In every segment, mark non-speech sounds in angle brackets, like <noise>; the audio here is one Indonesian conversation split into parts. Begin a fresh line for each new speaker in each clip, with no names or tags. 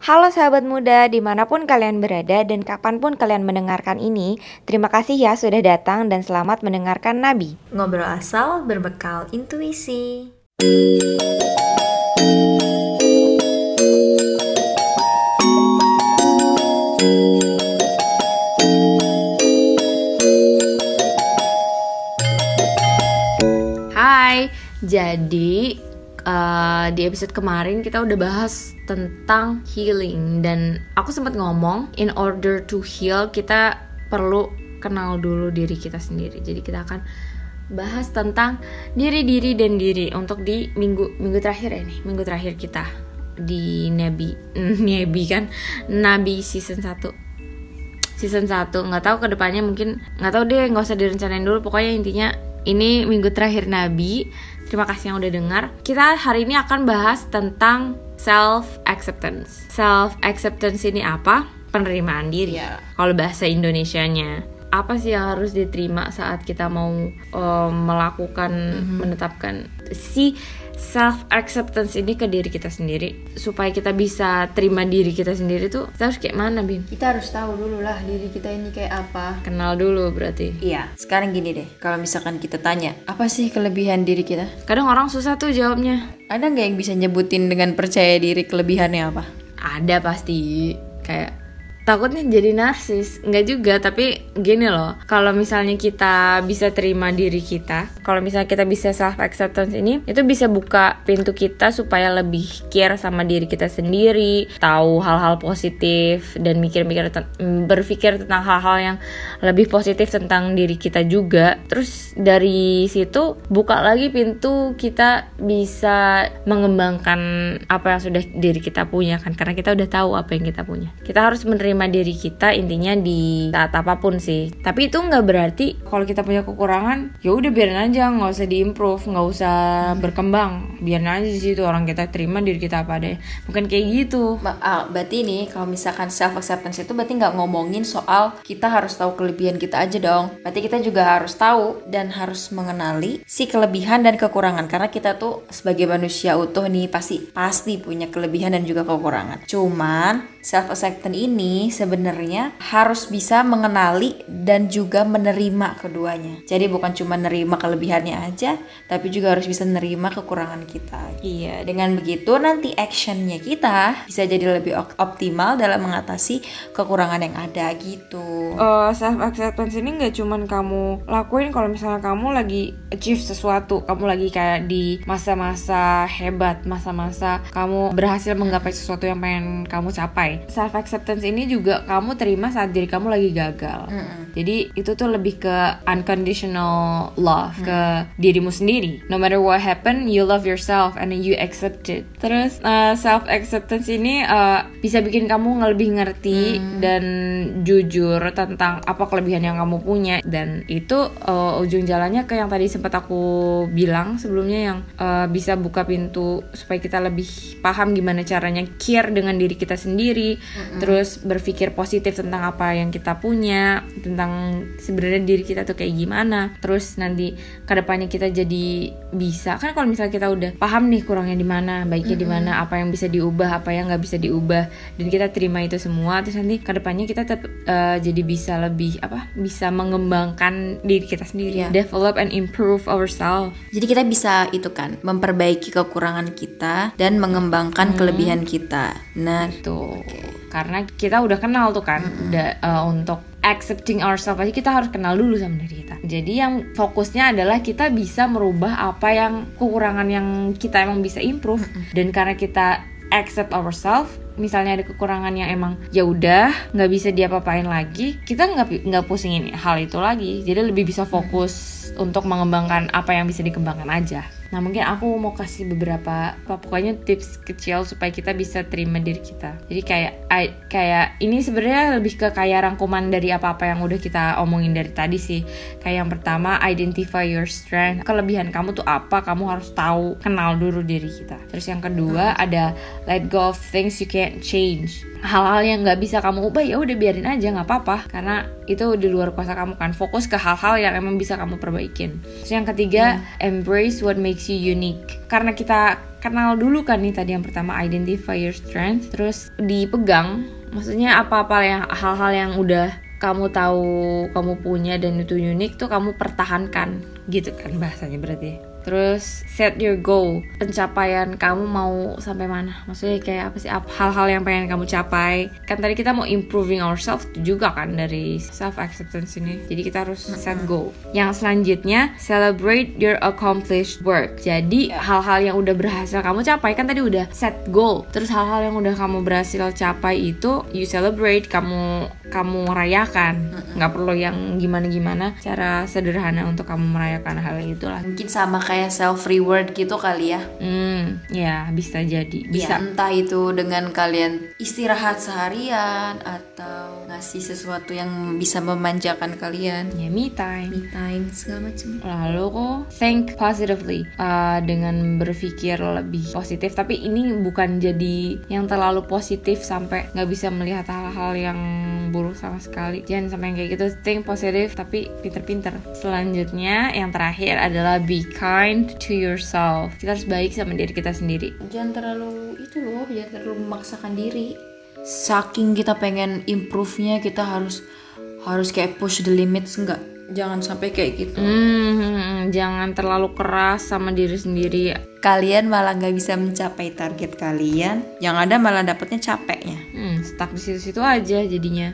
Halo sahabat muda, di mana pun kalian berada dan kapan pun kalian mendengarkan ini, terima kasih ya sudah datang dan selamat mendengarkan Nabi.
Ngobrol asal berbekal intuisi. Hai, jadi uh, di episode kemarin kita udah bahas tentang healing. Dan aku sempat ngomong in order to heal kita perlu kenal dulu diri kita sendiri. Jadi kita akan bahas tentang diri-diri dan diri untuk di minggu minggu terakhir ini, minggu terakhir kita di Nabi <laughs> Nabi kan? Nabi season 1 season 1 nggak tahu ke depannya mungkin nggak tahu deh nggak usah direncanain dulu. Pokoknya intinya ini minggu terakhir Nabi. Terima kasih yang udah dengar. Kita hari ini akan bahas tentang self acceptance. Self acceptance ini apa? Penerimaan diri. Yeah. Kalau bahasa Indonesianya apa sih yang harus diterima saat kita mau um, melakukan mm -hmm. menetapkan si self acceptance ini ke diri kita sendiri. Supaya kita bisa terima diri kita sendiri tuh kita harus kayak mana bin
kita harus tahu dulu lah diri kita ini kayak apa.
Kenal dulu berarti.
Iya. Sekarang gini deh kalau misalkan kita tanya apa sih kelebihan diri kita?
Kadang orang susah tuh jawabnya.
Ada nggak yang bisa nyebutin dengan percaya diri kelebihannya apa?
Ada pasti. Kayak takutnya jadi narsis. Nggak juga tapi gini loh. Kalau misalnya kita bisa terima diri kita kalau misalnya kita bisa self acceptance ini itu bisa buka pintu kita supaya lebih care sama diri kita sendiri tahu hal-hal positif dan mikir-mikir berpikir tentang hal-hal yang lebih positif tentang diri kita juga. Terus dari situ buka lagi pintu kita bisa mengembangkan apa yang sudah diri kita punya kan karena kita udah tahu apa yang kita punya. Kita harus menerima menerima diri kita intinya di saat apa pun sih. Tapi itu nggak berarti kalau kita punya kekurangan ya udah biarin aja nggak usah diimprove nggak usah berkembang. Biarin aja di situ orang kita terima diri kita apa deh bukan kayak gitu.
Ba ah, berarti ini kalau misalkan self acceptance itu berarti nggak ngomongin soal kita harus tahu kelebihan kita aja dong. Berarti kita juga harus tahu dan harus mengenali si kelebihan dan kekurangan. Karena kita tuh sebagai manusia utuh nih pasti pasti punya kelebihan dan juga kekurangan. Cuman self acceptance ini sebenarnya harus bisa mengenali dan juga menerima keduanya. Jadi bukan cuma nerima kelebihannya aja, tapi juga harus bisa nerima kekurangan kita. Iya, dengan begitu nanti actionnya kita bisa jadi lebih optimal dalam mengatasi kekurangan yang ada gitu.
Uh, self acceptance ini nggak cuma kamu lakuin kalau misalnya kamu lagi achieve sesuatu, kamu lagi kayak di masa-masa hebat, masa-masa kamu berhasil menggapai sesuatu yang pengen kamu capai. Self acceptance ini juga kamu terima saat diri kamu lagi gagal. Mm -hmm. Jadi itu tuh lebih ke unconditional love mm. ke dirimu sendiri. No matter what happen, you love yourself and you accept it. Terus uh, self acceptance ini uh, bisa bikin kamu lebih ngerti mm. dan jujur tentang apa kelebihan yang kamu punya dan itu uh, ujung jalannya ke yang tadi sempat aku bilang sebelumnya yang uh, bisa buka pintu supaya kita lebih paham gimana caranya care dengan diri kita sendiri, mm -hmm. terus berpikir berpikir positif tentang apa yang kita punya tentang sebenarnya diri kita tuh kayak gimana terus nanti ke depannya kita jadi bisa kan kalau misalnya kita udah paham nih kurangnya di mana baiknya mm -hmm. di mana apa yang bisa diubah apa yang nggak bisa diubah dan kita terima itu semua terus nanti ke depannya kita tetap uh, jadi bisa lebih apa bisa mengembangkan diri kita sendiri yeah. develop and improve ourselves
jadi kita bisa itu kan memperbaiki kekurangan kita dan mengembangkan hmm. kelebihan kita
nah itu okay karena kita udah kenal tuh kan mm-hmm. da, uh, untuk accepting ourselves aja kita harus kenal dulu sama diri kita. Jadi yang fokusnya adalah kita bisa merubah apa yang kekurangan yang kita emang bisa improve. Mm-hmm. dan karena kita accept ourselves misalnya ada kekurangan yang emang ya udah nggak bisa diapa-apain lagi kita nggak nggak pusingin hal itu lagi. Jadi lebih bisa fokus untuk mengembangkan apa yang bisa dikembangkan aja Nah mungkin aku mau kasih beberapa apa pokoknya tips kecil supaya kita bisa terima diri kita. Jadi kayak I, kayak ini sebenarnya lebih ke kayak rangkuman dari apa-apa yang udah kita omongin dari tadi sih. Kayak yang pertama identify your strength. Kelebihan kamu tuh apa? Kamu harus tahu, kenal dulu diri kita. Terus yang kedua hmm. ada let go of things you can't change hal-hal yang nggak bisa kamu ubah ya udah biarin aja nggak apa-apa karena itu di luar kuasa kamu kan fokus ke hal-hal yang emang bisa kamu perbaikin terus yang ketiga hmm. embrace what makes makes you unique. Karena kita kenal dulu kan nih tadi yang pertama identify your strength, terus dipegang. Maksudnya apa-apa yang hal-hal yang udah kamu tahu kamu punya dan itu unik tuh kamu pertahankan gitu kan bahasanya berarti. Terus set your goal, pencapaian kamu mau sampai mana? Maksudnya kayak apa sih hal-hal yang pengen kamu capai? Kan tadi kita mau improving ourselves juga kan dari self acceptance ini. Jadi kita harus set goal. Yang selanjutnya celebrate your accomplished work. Jadi hal-hal yang udah berhasil kamu capai kan tadi udah set goal. Terus hal-hal yang udah kamu berhasil capai itu you celebrate, kamu kamu merayakan. Nggak perlu yang gimana-gimana. Cara sederhana untuk kamu merayakan hal itu lah.
Mungkin sama kayak self reward gitu kali ya.
Hmm, ya bisa jadi.
Ya,
Bisa.
entah itu dengan kalian istirahat seharian atau ngasih sesuatu yang bisa memanjakan kalian.
Ya me time.
Me time segala macam.
Lalu kok think positively uh, dengan berpikir lebih positif. Tapi ini bukan jadi yang terlalu positif sampai nggak bisa melihat hal-hal yang buruk sama sekali. Jangan sampai yang kayak gitu. Think positif tapi pinter-pinter. Selanjutnya yang terakhir adalah be kind to yourself. Kita harus baik sama diri kita sendiri.
Jangan terlalu itu loh, jangan terlalu memaksakan diri. Saking kita pengen improve-nya kita harus harus kayak push the limits enggak? Jangan sampai kayak gitu.
Hmm, jangan terlalu keras sama diri sendiri.
Kalian malah nggak bisa mencapai target kalian, yang ada malah dapetnya capeknya.
Hmm, stuck di situ-situ aja jadinya.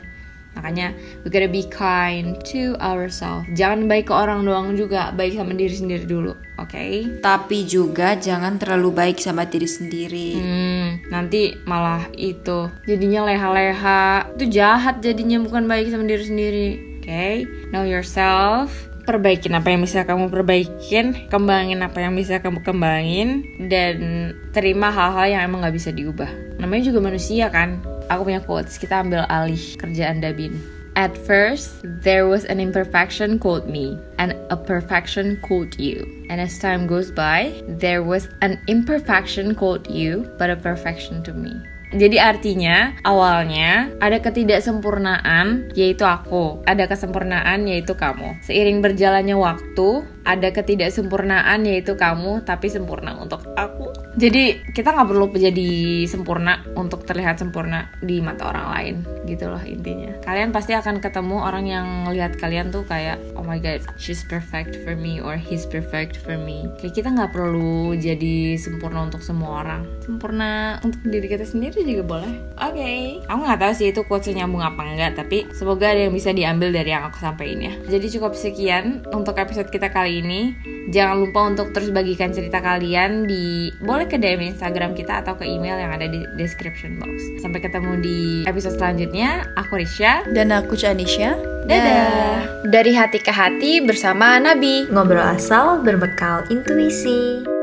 Makanya we gotta be kind to ourselves. Jangan baik ke orang doang juga, baik sama diri sendiri dulu, oke?
Tapi juga jangan terlalu baik sama diri sendiri.
Hmm, nanti malah itu jadinya leha-leha. Itu jahat jadinya bukan baik sama diri sendiri. Oke, know yourself. Perbaikin apa yang bisa kamu perbaikin, kembangin apa yang bisa kamu kembangin, dan terima hal-hal yang emang gak bisa diubah. Namanya juga manusia kan. Aku punya quotes, kita ambil alih kerjaan Dabin. At first, there was an imperfection called me, and a perfection called you. And as time goes by, there was an imperfection called you, but a perfection to me. Jadi artinya awalnya ada ketidaksempurnaan yaitu aku, ada kesempurnaan yaitu kamu. Seiring berjalannya waktu, ada ketidaksempurnaan yaitu kamu tapi sempurna untuk aku. Jadi kita nggak perlu menjadi sempurna untuk terlihat sempurna di mata orang lain gitu loh intinya. Kalian pasti akan ketemu orang yang lihat kalian tuh kayak oh my god she's perfect for me or he's perfect for me. Kayak kita nggak perlu jadi sempurna untuk semua orang. Sempurna untuk diri kita sendiri juga boleh. Oke. Okay. Aku nggak tahu sih itu quotesnya nyambung apa enggak tapi semoga ada yang bisa diambil dari yang aku sampaikan ya. Jadi cukup sekian untuk episode kita kali ini. Jangan lupa untuk terus bagikan cerita kalian di boleh ke DM Instagram kita atau ke email yang ada di description box. Sampai ketemu di episode selanjutnya. Aku Risha.
Dan aku Canisha.
Dadah.
Dari hati ke hati bersama Nabi.
Ngobrol asal berbekal intuisi.